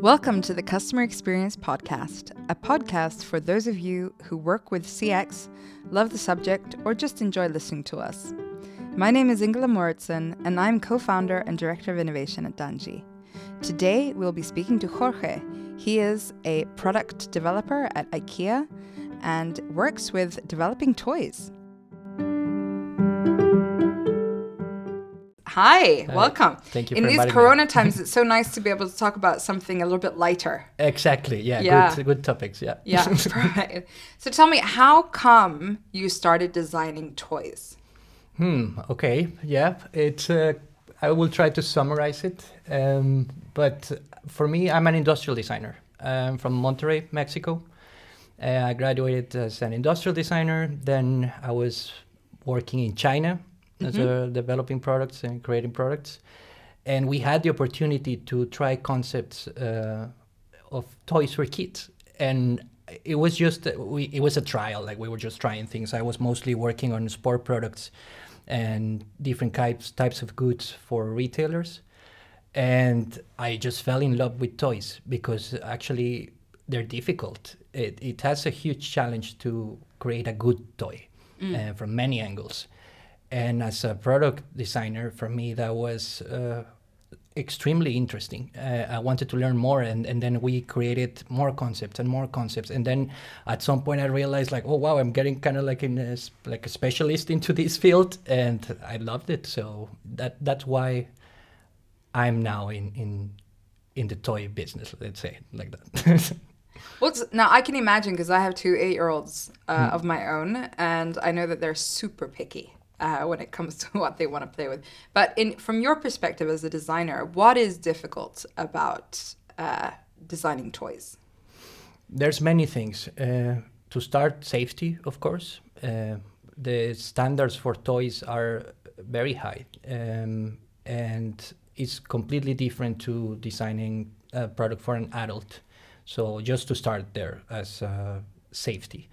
Welcome to the Customer Experience Podcast, a podcast for those of you who work with CX, love the subject, or just enjoy listening to us. My name is Ingela Moritzen, and I'm co founder and director of innovation at Danji. Today, we'll be speaking to Jorge. He is a product developer at IKEA and works with developing toys. Hi, Hi. welcome. Thank you In for these inviting me. corona times, it's so nice to be able to talk about something a little bit lighter. Exactly. Yeah. Yeah. Good. Good topics. Yeah. Yeah, right. So tell me, how come you started designing toys? hmm. Okay. Yeah. It's. Uh, I will try to summarize it. Um, but for me, I'm an industrial designer. I'm from Monterrey, Mexico. Uh, I graduated as an industrial designer. Then I was working in China as a developing products and creating products. And we had the opportunity to try concepts uh, of toys for kids. And it was just we, it was a trial. Like we were just trying things. I was mostly working on sport products and different types types of goods for retailers and I just fell in love with toys because actually they're difficult. It, it has a huge challenge to create a good toy uh, from many angles. And as a product designer, for me, that was uh, extremely interesting. Uh, I wanted to learn more, and, and then we created more concepts and more concepts. And then at some point, I realized, like, oh wow, I'm getting kind of like in a, like a specialist into this field, and I loved it. So that that's why I'm now in in in the toy business. Let's say like that. Well, now I can imagine because I have two eight-year-olds uh, Hmm. of my own, and I know that they're super picky uh, when it comes to what they want to play with. But in from your perspective as a designer, what is difficult about uh, designing toys? There's many things. Uh, to start, safety, of course. Uh, the standards for toys are very high, um, and it's completely different to designing a product for an adult. So just to start there as uh, safety,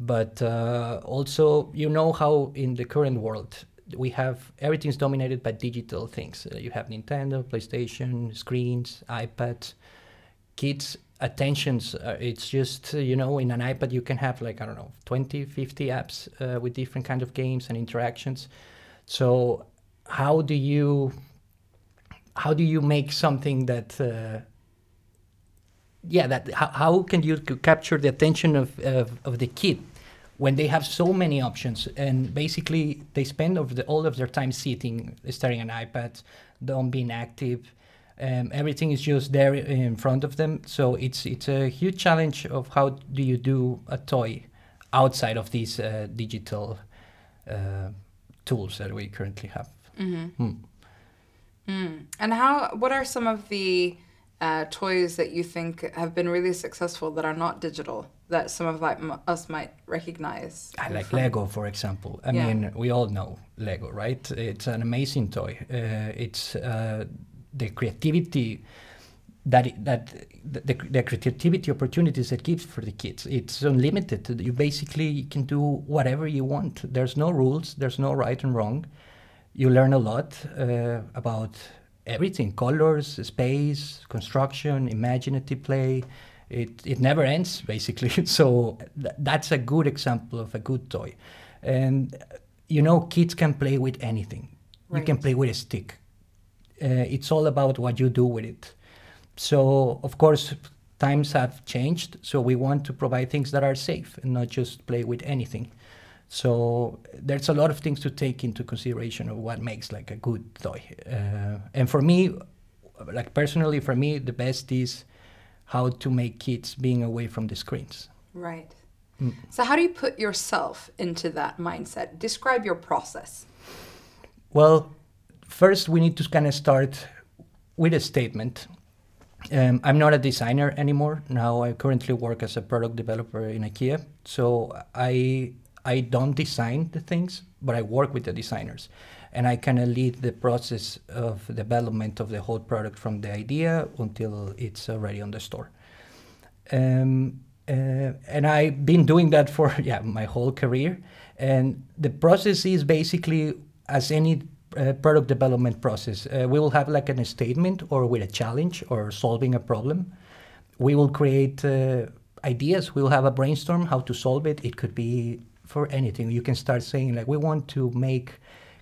but uh, also you know how in the current world we have everything's dominated by digital things. Uh, you have Nintendo, PlayStation, screens, iPads. Kids attentions uh, it's just uh, you know in an ipad you can have like i don't know 20 50 apps uh, with different kind of games and interactions. So how do you how do you make something that uh, yeah that how, how can you capture the attention of, of, of the kid when they have so many options and basically they spend the, all of their time sitting staring at an ipad don't being active um, everything is just there in front of them so it's it's a huge challenge of how do you do a toy outside of these uh, digital uh, tools that we currently have Hmm. Mm. And how? What are some of the uh, toys that you think have been really successful that are not digital that some of like m- us might recognize? I like from- Lego, for example. I Yeah. mean, we all know Lego, right? It's an amazing toy. Uh, it's uh, the creativity that it, that the, the, the creativity opportunities it gives for the kids. It's unlimited. You basically can do whatever you want. There's no rules. There's no right and wrong. You learn a lot uh, about everything: colors, space, construction, imaginative play. It it never ends basically. so th- that's a good example of a good toy. And you know, kids can play with anything. You can play with a stick. Uh, it's all about what you do with it. So, of course, times have changed. So, we want to provide things that are safe and not just play with anything. So, there's a lot of things to take into consideration of what makes like a good toy. Uh, and for me, like personally, for me, the best is how to make kids being away from the screens. Right. Mm. So how do you put yourself into that mindset? Describe your process. Well, first we need to kind of start with a statement. Um, I'm not a designer anymore. Now I currently work as a product developer in IKEA. So I I don't design the things, but I work with the designers, and I kind of lead the process of development of the whole product from the idea until it's already on the store. Um, uh, and I've been doing that for yeah my whole career. And the process is basically as any uh, product development process. Uh, we will have like an, statement or with a challenge or solving a problem. We will create uh, ideas. We will have a brainstorm how to solve it. It could be for anything. You can start saying like we want to make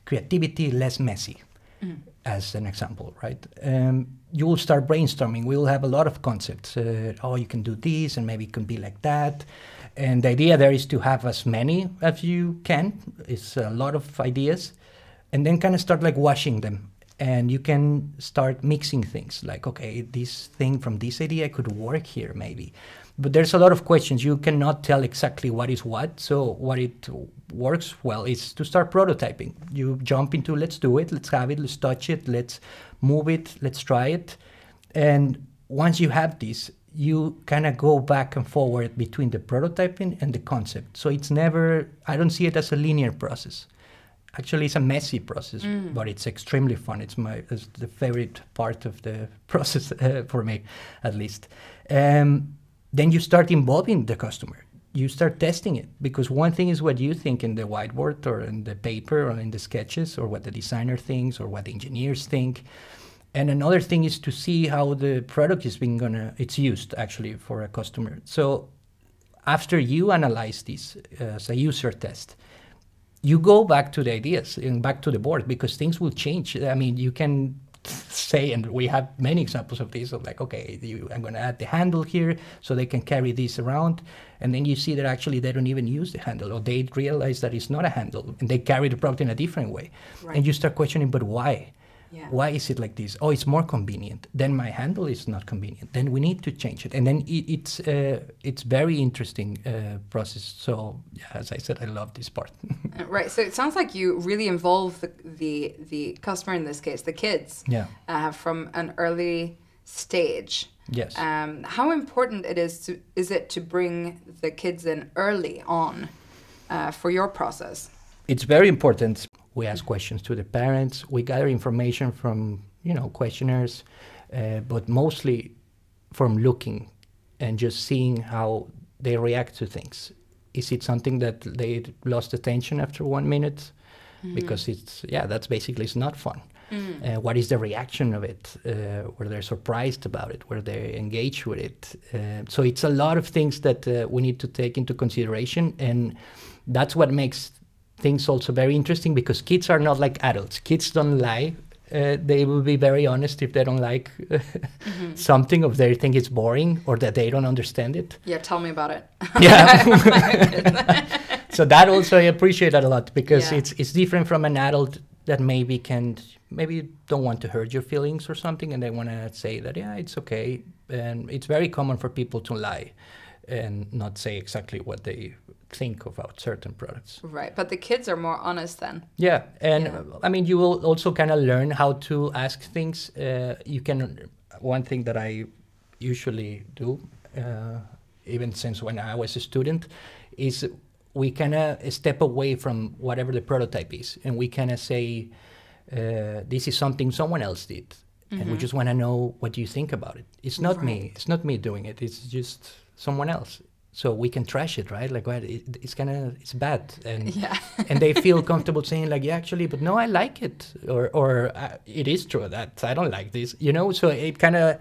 creativity less messy, mm. as an example, right? Um, you will start brainstorming. We will have a lot of concepts. Uh, oh, you can do this, and maybe it can be like that. And the idea there is to have as many as you can. It's a lot of ideas and then kind of start like washing them and you can start mixing things like okay this thing from this idea could work here maybe. But there's a lot of questions. You cannot tell exactly what is what. So what it works well is to start prototyping. You jump into let's do it. Let's have it. Let's touch it. Let's move it. Let's try it. And once you have this you kind of go back and forward between the prototyping and the concept. So it's never i don't see it as a linear process actually it's a messy process, mm. but it's extremely fun. It's my it's the favorite part of the process uh, for me, at least. Um, then you start involving the customer. You start testing it because one thing is what you think in the whiteboard or in the paper or in the sketches or what the designer thinks or what the engineers think. And another thing is to see how the product is being gonna it's used actually for a customer. So after you analyze this uh, as a user test, you go back to the ideas and back to the board because things will change. I mean, you can say, and we have many examples of this, of like, okay, you, I'm going to add the handle here so they can carry this around. And then you see that actually they don't even use the handle or they realize that it's not a handle and they carry the product in a different way. Right. And you start questioning, but why? Yeah. Why is it like this? Oh, it's more convenient. Then my handle is not convenient. Then we need to change it. And then it, it's uh, it's very interesting uh, process. So yeah, as I said, I love this part. Uh, right. So it sounds like you really involve the the, the customer in this case, the kids. Yeah. Uh, from an early stage. Yes. Um, how important it is to is it to bring the kids in early on uh, for your process? It's very important we ask questions to the parents. We gather information from you know questionnaires, uh, but mostly from looking and just seeing how they react to things. Is it something that they lost attention after one minute? Mm-hmm. Because it's yeah, that's basically it's not fun. Mm. Uh, what is the reaction of it? Uh, were they surprised about it? Were they engaged with it? Uh, so it's a lot of things that uh, we need to take into consideration, and that's what makes things also very interesting because kids are not like adults. Kids don't lie. Uh, they will be very honest if they don't like mm-hmm. something or they think it's boring or that they don't understand it. Yeah, tell me about it. yeah. so that also I appreciate that a lot because yeah. it's it's different from an adult that maybe can maybe don't want to hurt your feelings or something and they want to say that yeah it's okay and it's very common for people to lie and not say exactly what they think about certain products. Right, but the kids are more honest then. Yeah, and yeah. I mean, you will also kind of learn how to ask things. Uh, you can. One thing that I usually do, uh, even since when I was a student, is we kind of step away from whatever the prototype is, and we kind of say, uh, "This is something someone else did." Mm-hmm. And we mm-hmm. just want to know what you think about it. It's not right. me. It's not me doing it. It's just someone else. So we can trash it right? Like well, it, it's kind of it's bad. And yeah. and they feel comfortable saying like yeah actually but no i like it. Or or uh, it is true that i don't like this you know? So it kind of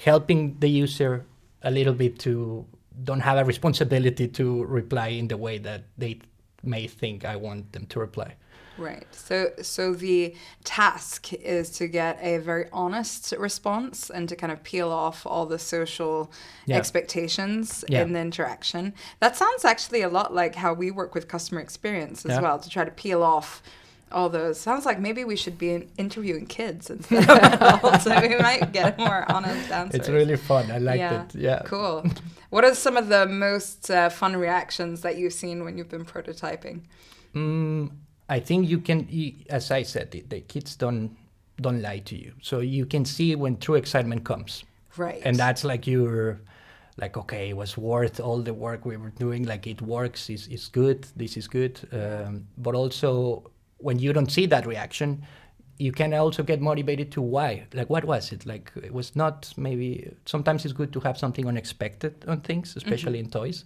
helping the user a little bit to don't have a responsibility to reply in the way that they may think i want them to reply Right. So so the task is to get a very honest response and to kind of peel off all the social yeah. expectations yeah. in the interaction. That sounds actually a lot like how we work with customer experience as yeah. well to try to peel off all those. Sounds like maybe we should be interviewing kids instead of adults, so we might get more honest answers. It's really fun. I like it. Yeah. Cool. What are some of the most uh, fun reactions that you've seen when you've been prototyping? Mm, I think you can, as I said, the, the, kids don't don't lie to you, so you can see when true excitement comes. Right. And that's like you're like, okay, it was worth all the work we were doing. Like it works, it's, it's good, this is good. Um, but also when you don't see that reaction, you can also get motivated to why. Like what was it? Like it was not maybe. Sometimes it's good to have something unexpected on things, especially mm-hmm. in toys.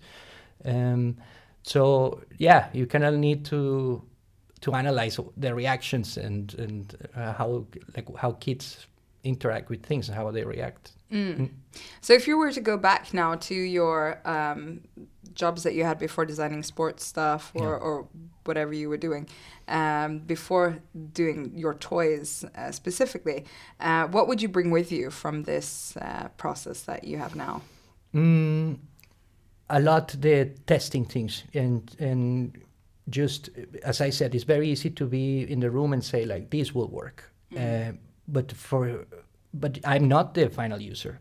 Um, so yeah, you kind of need to to analyze the reactions and and uh, how like how kids interact with things and how they react. Mm. So if you were to go back now to your um, jobs that you had before designing sports stuff or, Yeah. or whatever you were doing um, before doing your toys uh, specifically, uh, what would you bring with you from this uh, process that you have now? Mm, a lot the testing things and and just as I said, it's very easy to be in the room and say like this will work, uh, but for but I'm not the final user.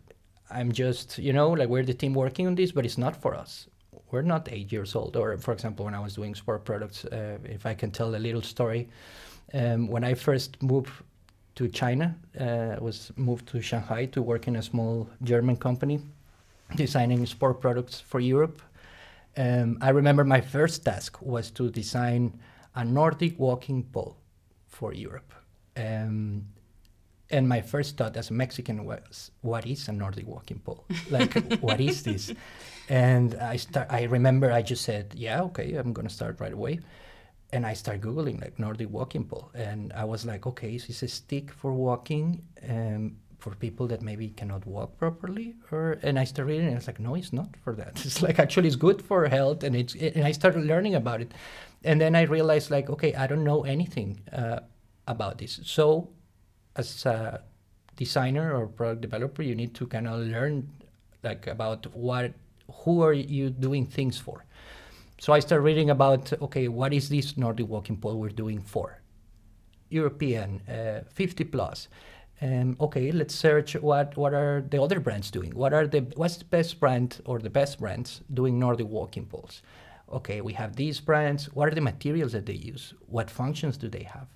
I'm just you know like we're the team working on this, but it's not for us. We're not eight years old. Or for example, when I was doing sport products, uh, if I can tell a little story, um, when I first moved to China, uh, was moved to Shanghai to work in a small German company designing sport products for Europe. Um, I remember my first task was to design a Nordic walking pole for Europe. Um, and my first thought as a Mexican was, what is a Nordic walking pole? Like, what is this? And I start. I remember I just said, yeah, okay, I'm gonna start right away. And I start googling like Nordic walking pole, and I was like, okay, is this a stick for walking? Um, for people that maybe cannot walk properly or and i started reading and it's like no it's not for that. It's like actually it's good for health and it's and i started learning about it. And then i realized like okay i don't know anything uh, about this. So as a designer or product developer you need to kind of learn like about what who are you doing things for. So i started reading about okay what is this nordic walking pole we're doing for? European uh, 50 plus um, okay, let's search what what are the other brands doing. What are the what's the best brand or the best brands doing Nordic walking poles? Okay, we have these brands. What are the materials that they use? What functions do they have?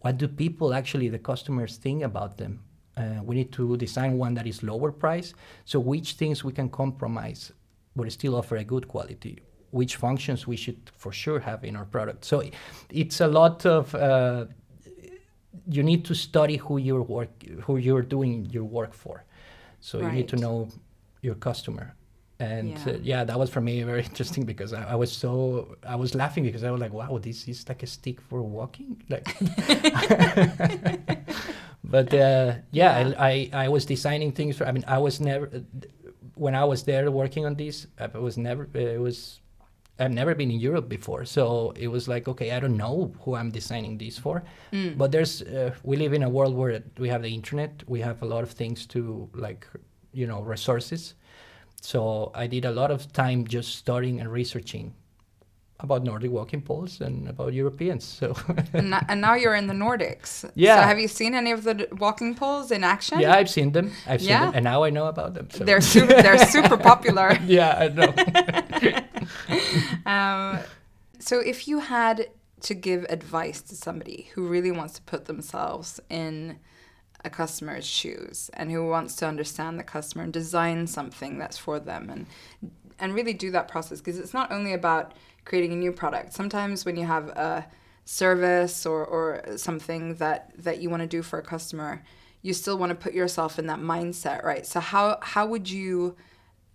What do people actually the customers think about them? Uh, we need to design one that is lower price. So which things we can compromise, but still offer a good quality? Which functions we should for sure have in our product? So it's a lot of uh, you need to study who you're work who you're doing your work for so you need to know your customer and Yeah. yeah, uh, yeah that was for me very interesting because I, I was so i was laughing because i was like wow this is like a stick for walking like but uh, yeah, Yeah. I, I i was designing things for i mean i was never when i was there working on these i was never it was I've never been in Europe before, so it was like, okay, I don't know who I'm designing these for, Mm. but there's uh, we live in a world where we have the internet, we have a lot of things to like, you know, resources. So I did a lot of time just studying and researching about Nordic walking poles and about Europeans. So and, and now you're in the Nordics. Yeah. So have you seen any of the walking poles in action? yeah, I've seen them. I've seen Yeah. them, and now I know about them. So. They're super, they're super popular. yeah, I know. Um, so if you had to give advice to somebody who really wants to put themselves in a customer's shoes and who wants to understand the customer and design something that's for them and and really do that process because it's not only about creating a new product. Sometimes when you have a service or, or something that, that you want to do for a customer, you still want to put yourself in that mindset, right? So how how would you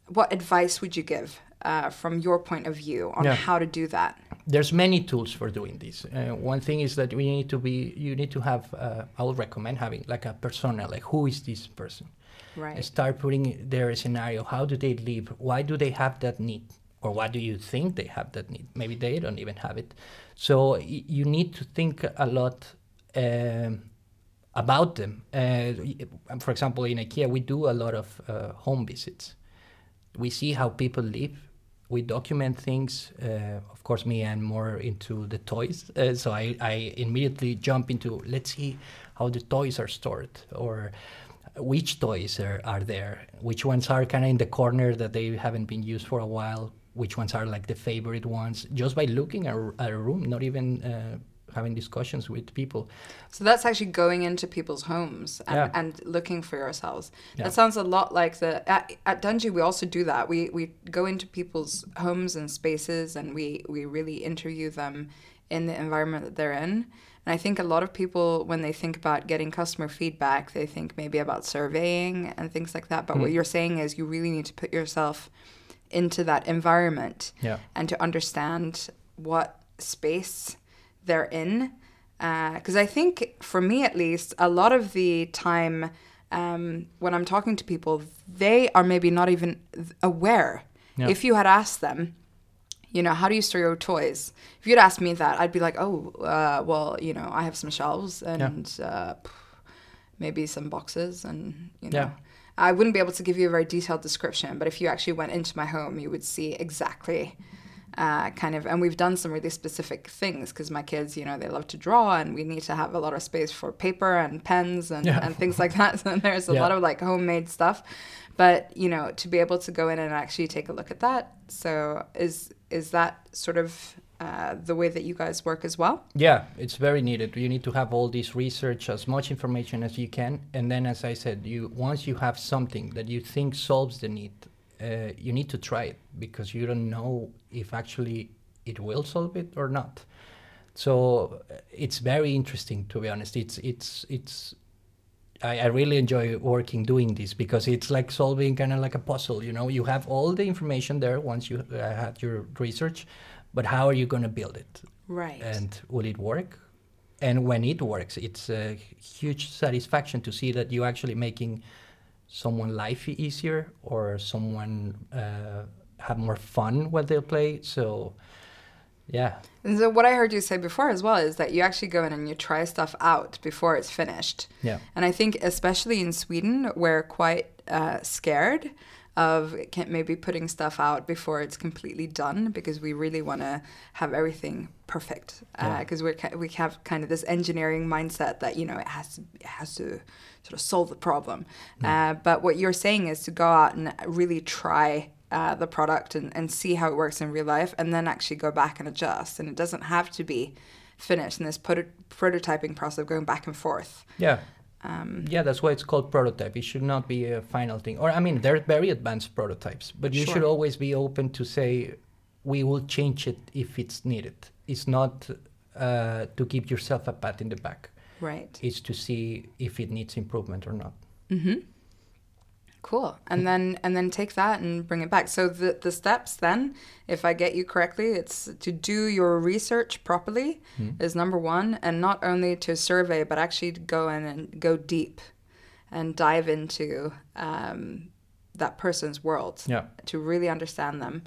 what advice would you give uh, from your point of view on Yeah. how to do that? there's many tools for doing this. Uh, one thing is that we need to be, you need to have, uh, I would recommend having like a persona, like who is this person? Right. Start putting their scenario. How do they live? Why do they have that need? Or why do you think they have that need? Maybe they don't even have it. So you need to think a lot um, about them. Uh, for example, in IKEA, we do a lot of uh, home visits. We see how people live. We document things. Uh, of course, me and more into the toys. Uh, so I, I immediately jump into let's see how the toys are stored or which toys are, are there, which ones are kind of in the corner that they haven't been used for a while, which ones are like the favorite ones, just by looking at, a- at a room, not even uh, having discussions with people. So that's actually going into people's homes and, Yeah. and looking for yourselves. Yeah. That sounds a lot like the at, at Danji. We also do that. We we go into people's homes and spaces, and we we really interview them in the environment that they're in. And I think a lot of people, when they think about getting customer feedback, they think maybe about surveying and things like that. But what Mm. you're saying is you really need to put yourself into that environment Yeah. and to understand what space they're in. Because I think, for me at least, a lot of the time um, when I'm talking to people, they are maybe not even aware. Yeah. If you had asked them, you know, how do you store your toys? If you'd asked me that, I'd be like, oh, uh, well, you know, I have some shelves and uh, maybe some boxes and, you know. Yeah. I wouldn't be able to give you a very detailed description, but if you actually went into my home, you would see exactly uh, kind of, and we've done some really specific things because my kids, you know, they love to draw and we need to have a lot of space for paper and pens and, Yeah. and things like that. So there's a Yeah. lot of like homemade stuff. But, you know, to be able to go in and actually take a look at that. So is, is that sort of uh, the way that you guys work as well? Yeah, it's very needed. You need to have all this research, as much information as you can, and then, as I said, you once you have something that you think solves the need, uh, you need to try it because you don't know if actually it will solve it or not. So uh, it's very interesting, to be honest. It's it's it's. I, I really enjoy working doing this because it's like solving kind of like a puzzle. You know, you have all the information there once you uh, had your research, but how are you going to build it? Right. and will it work and when it works it's a huge satisfaction to see that you're actually making someone life easier or someone uh, have more fun when they play so yeah And so what I heard you say before as well is that you actually go in and you try stuff out before it's finished. yeah And I think especially in Sweden, we're quite uh, scared of maybe putting stuff out before it's completely done because we really want to have everything perfect. Yeah. Because we're we have kind of this engineering mindset that you know it has to it has to sort of solve the problem. Uh, but what you're saying is to go out and really try. Uh, the product and, and see how it works in real life and then actually go back and adjust and it doesn't have to be finished in this proto- prototyping process of going back and forth yeah um, yeah that's why it's called prototype. It should not be a final thing. Or i mean they're very advanced prototypes but you Sure. should always be open to say we will change it if it's needed. It's not uh, to give yourself a pat in the back. Right. It's to see if it needs improvement or not. Mm-hmm. Cool. And then and then take that and bring it back. So the the steps then, if I get you correctly, it's to do your research properly is number one, and not only to survey, but actually to go in and go deep, and dive into um, that person's world yeah. to really understand them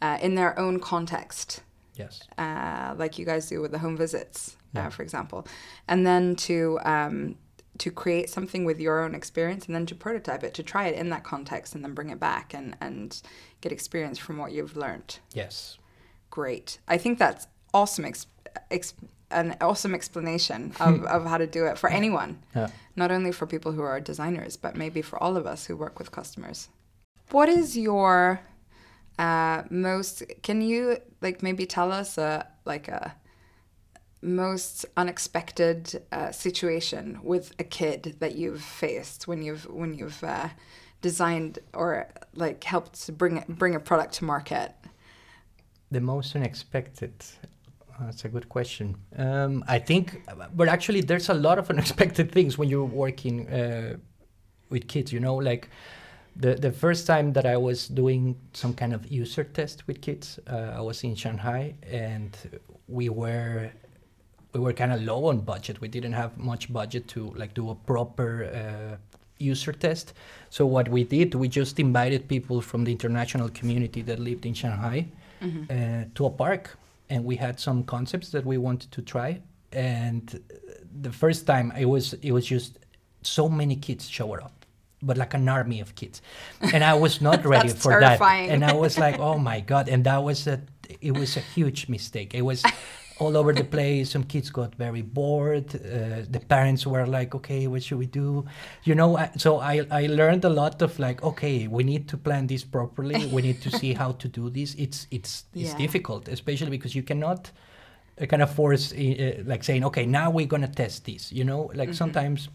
uh, in their own context. Yes. Uh, like you guys do with the home visits, Yeah. uh, for example, and then to um, to create something with your own experience, and then to prototype it, to try it in that context, and then bring it back and and get experience from what you've learned. yes Great, I think that's awesome. Ex- ex- an awesome explanation of, of how to do it for anyone, yeah not only for people who are designers, but maybe for all of us who work with customers. What is your uh, most? Can you like maybe tell us a like a most unexpected uh, situation with a kid that you've faced when you've when you've uh, designed or like helped to bring bring a product to market? The most unexpected. That's a good question. Um, I think, but actually, there's a lot of unexpected things when you're working uh, with kids. You know, like the the first time that I was doing some kind of user test with kids, uh, I was in Shanghai, and we were we were kind of low on budget. We didn't have much budget to like do a proper uh, user test. So what we did, we just invited people from the international community that lived in Shanghai uh, to a park, and we had some concepts that we wanted to try. And uh, the first time, it was it was just so many kids showed up. But like an army of kids, and I was not ready for terrifying. that. And I was like, "Oh my god!" And that was a, it was a huge mistake. It was all over the place. Some kids got very bored. Uh, the parents were like, "Okay, what should we do?" You know. I, so I I learned a lot of like, okay, we need to plan this properly. We need to see how to do this. It's it's it's Yeah. difficult, especially because you cannot uh, kind of force uh, like saying, okay, now we're gonna test this. You know, like sometimes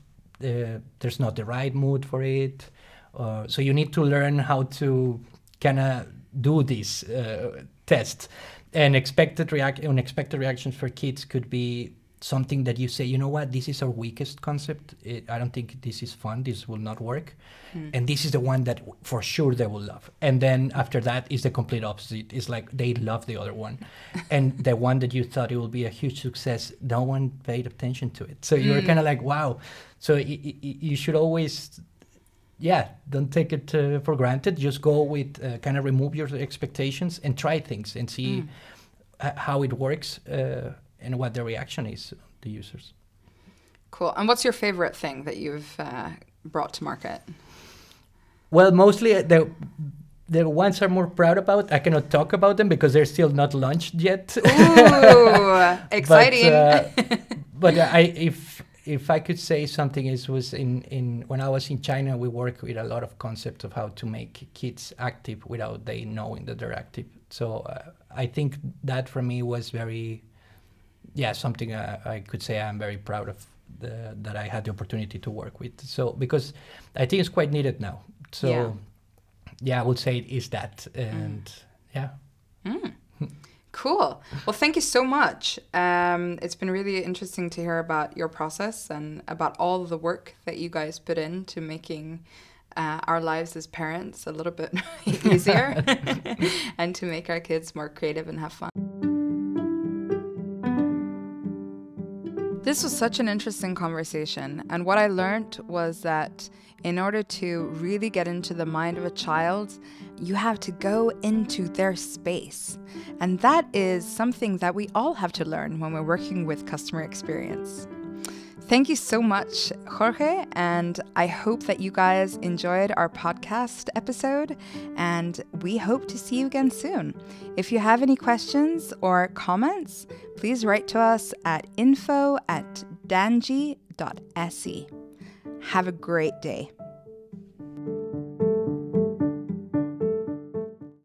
uh, there's not the right mood for it. Uh, so you need to learn how to kind of do this uh, test. And expected react unexpected reactions for kids could be something that you say, you know what, this is our weakest concept. It, I don't think this is fun. This will not work. Mm. And this is the one that for sure they will love. And then after that is the complete opposite. It's like they love the other one. and the one that you thought it will be a huge success, no one paid attention to it. So you're mm. kind of like, wow. So you should always yeah, don't take it uh, for granted. Just go with uh, kind of remove your expectations and try things and see mm. how it works uh, and what the reaction is the users. Cool. And what's your favorite thing that you've uh, brought to market? Well, mostly uh, the the ones I'm more proud about. I cannot talk about them because they're still not launched yet. Ooh, exciting! but, uh, but I, if if I could say something, it was in, in when I was in China, we work with a lot of concepts of how to make kids active without they knowing that they're active. So uh, I think that for me was very, yeah, something I, I could say I'm very proud of the, that I had the opportunity to work with. So because I think it's quite needed now. So yeah, yeah I would say it is that, and mm. yeah. Mm. Cool. Well, thank you so much. Um, it's been really interesting to hear about your process and about all the work that you guys put into making uh, our lives as parents a little bit easier and to make our kids more creative and have fun. This was such an interesting conversation, and what I learned was that in order to really get into the mind of a child, you have to go into their space. And that is something that we all have to learn when we're working with customer experience. Thank you so much, Jorge, and I hope that you guys enjoyed our podcast episode, and we hope to see you again soon. If you have any questions or comments, please write to us at info at danji.se. Have a great day.